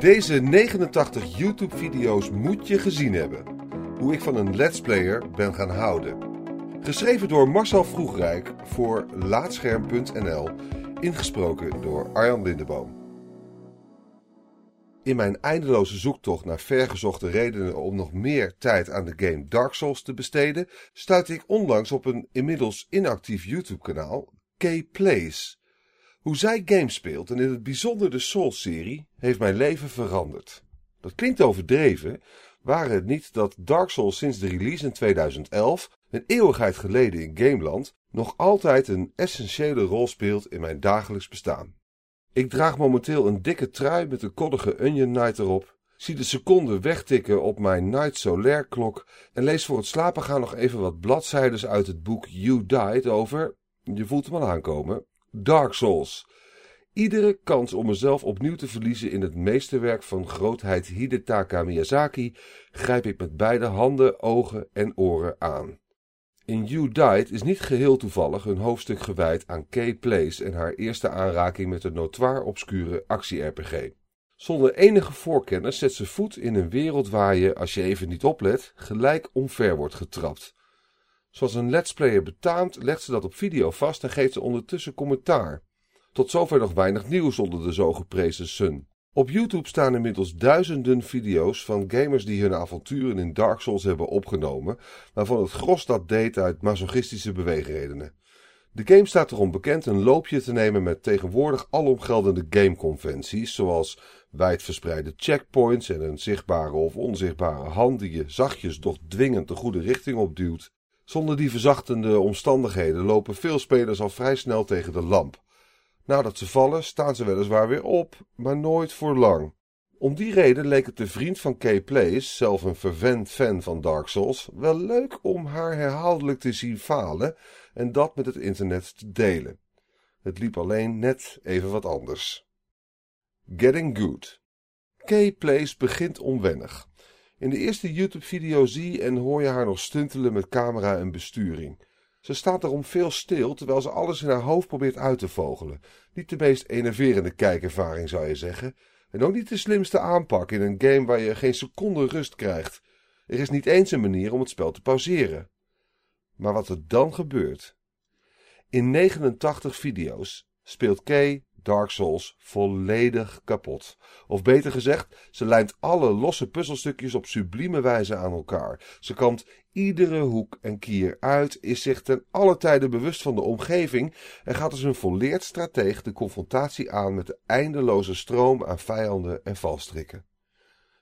Deze 89 YouTube-video's moet je gezien hebben. Hoe ik van een Let's Player ben gaan houden. Geschreven door Marcel Vroegrijk voor Laatscherm.nl. Ingesproken door Arjan Lindeboom. In mijn eindeloze zoektocht naar vergezochte redenen om nog meer tijd aan de game Dark Souls te besteden, stuitte ik onlangs op een inmiddels inactief YouTube-kanaal, K-Plays. Hoe zij games speelt en in het bijzonder de Souls-serie heeft mijn leven veranderd. Dat klinkt overdreven, waren het niet dat Dark Souls sinds de release in 2011, een eeuwigheid geleden in Gameland, nog altijd een essentiële rol speelt in mijn dagelijks bestaan. Ik draag momenteel een dikke trui met een koddige Onion Knight erop, zie de seconden wegtikken op mijn Night Solaire klok en lees voor het slapen gaan nog even wat bladzijden uit het boek You Died over, je voelt hem al aankomen, Dark Souls. Iedere kans om mezelf opnieuw te verliezen in het meesterwerk van grootheid Hidetaka Miyazaki grijp ik met beide handen, ogen en oren aan. In You Died is niet geheel toevallig een hoofdstuk gewijd aan Kay Place en haar eerste aanraking met de notoire obscure actie-RPG. Zonder enige voorkennis zet ze voet in een wereld waar je, als je even niet oplet, gelijk omver wordt getrapt. Zoals een let's player betaamt, legt ze dat op video vast en geeft ze ondertussen commentaar. Tot zover nog weinig nieuws onder de zo geprezen Sun. Op YouTube staan inmiddels duizenden video's van gamers die hun avonturen in Dark Souls hebben opgenomen, waarvan het gros dat deed uit masochistische beweegredenen. De game staat erom bekend een loopje te nemen met tegenwoordig alomgeldende gameconventies, zoals wijdverspreide checkpoints en een zichtbare of onzichtbare hand die je zachtjes doch dwingend de goede richting opduwt. Zonder die verzachtende omstandigheden lopen veel spelers al vrij snel tegen de lamp. Nadat ze vallen, staan ze weliswaar weer op, maar nooit voor lang. Om die reden leek het de vriend van Kay Plays, zelf een vervent fan van Dark Souls, wel leuk om haar herhaaldelijk te zien falen en dat met het internet te delen. Het liep alleen net even wat anders. Getting Good. Kay Plays begint onwennig. In de eerste YouTube-video zie en hoor je haar nog stuntelen met camera en besturing. Ze staat daarom veel stil, terwijl ze alles in haar hoofd probeert uit te vogelen. Niet de meest enerverende kijkervaring, zou je zeggen. En ook niet de slimste aanpak in een game waar je geen seconde rust krijgt. Er is niet eens een manier om het spel te pauzeren. Maar wat er dan gebeurt. In 89 video's speelt Kay Dark Souls volledig kapot. Of beter gezegd, ze lijnt alle losse puzzelstukjes op sublieme wijze aan elkaar. Ze kant iedere hoek en kier uit, is zich ten alle tijde bewust van de omgeving en gaat als een volleerd strateeg de confrontatie aan met de eindeloze stroom aan vijanden en valstrikken.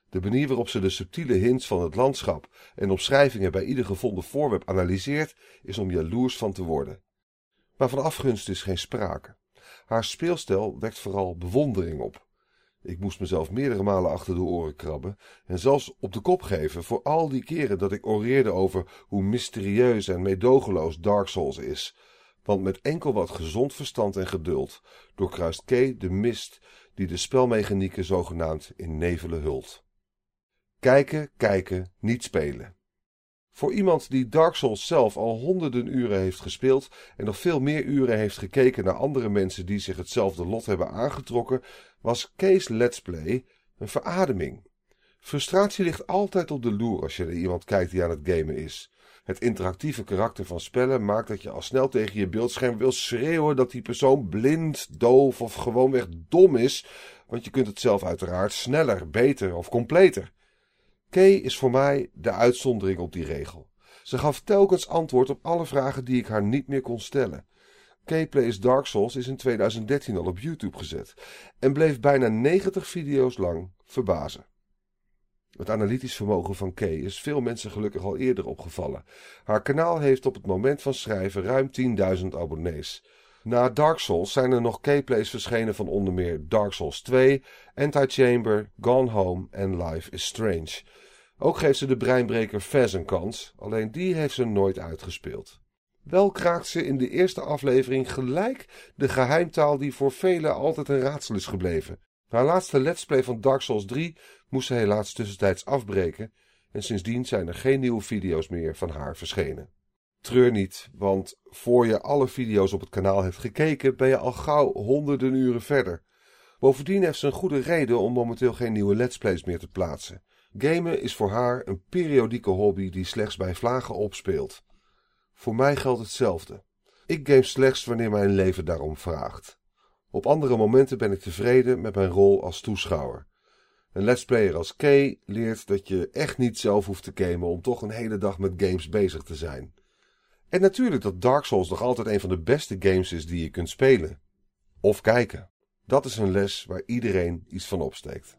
De manier waarop ze de subtiele hints van het landschap en omschrijvingen bij ieder gevonden voorwerp analyseert, is om jaloers van te worden. Maar van afgunst is geen sprake. Haar speelstijl wekt vooral bewondering op. Ik moest mezelf meerdere malen achter de oren krabben en zelfs op de kop geven voor al die keren dat ik oreerde over hoe mysterieus en meedogenloos Dark Souls is. Want met enkel wat gezond verstand en geduld doorkruist Kay de mist die de spelmechanieken zogenaamd in nevelen hult. Kijken, kijken, niet spelen. Voor iemand die Dark Souls zelf al honderden uren heeft gespeeld en nog veel meer uren heeft gekeken naar andere mensen die zich hetzelfde lot hebben aangetrokken, was Kees Let's Play een verademing. Frustratie ligt altijd op de loer als je naar iemand kijkt die aan het gamen is. Het interactieve karakter van spellen maakt dat je al snel tegen je beeldscherm wil schreeuwen dat die persoon blind, doof of gewoonweg dom is, want je kunt het zelf uiteraard sneller, beter of completer. Kay is voor mij de uitzondering op die regel. Ze gaf telkens antwoord op alle vragen die ik haar niet meer kon stellen. Kay Plays Dark Souls is in 2013 al op YouTube gezet en bleef bijna 90 video's lang verbazen. Het analytisch vermogen van Kay is veel mensen gelukkig al eerder opgevallen. Haar kanaal heeft op het moment van schrijven ruim 10.000 abonnees. Na Dark Souls zijn er nog K-plays verschenen van onder meer Dark Souls 2, Anti-Chamber, Gone Home en Life is Strange. Ook geeft ze de breinbreker Fez een kans, alleen die heeft ze nooit uitgespeeld. Wel kraakt ze in de eerste aflevering gelijk de geheimtaal die voor velen altijd een raadsel is gebleven. Haar laatste let's play van Dark Souls 3 moest ze helaas tussentijds afbreken en sindsdien zijn er geen nieuwe video's meer van haar verschenen. Treur niet, want voor je alle video's op het kanaal hebt gekeken ben je al gauw honderden uren verder. Bovendien heeft ze een goede reden om momenteel geen nieuwe Let's Plays meer te plaatsen. Gamen is voor haar een periodieke hobby die slechts bij vlagen opspeelt. Voor mij geldt hetzelfde. Ik game slechts wanneer mijn leven daarom vraagt. Op andere momenten ben ik tevreden met mijn rol als toeschouwer. Een let's player als Kay leert dat je echt niet zelf hoeft te gamen om toch een hele dag met games bezig te zijn. En natuurlijk dat Dark Souls nog altijd een van de beste games is die je kunt spelen. Of kijken. Dat is een les waar iedereen iets van opsteekt.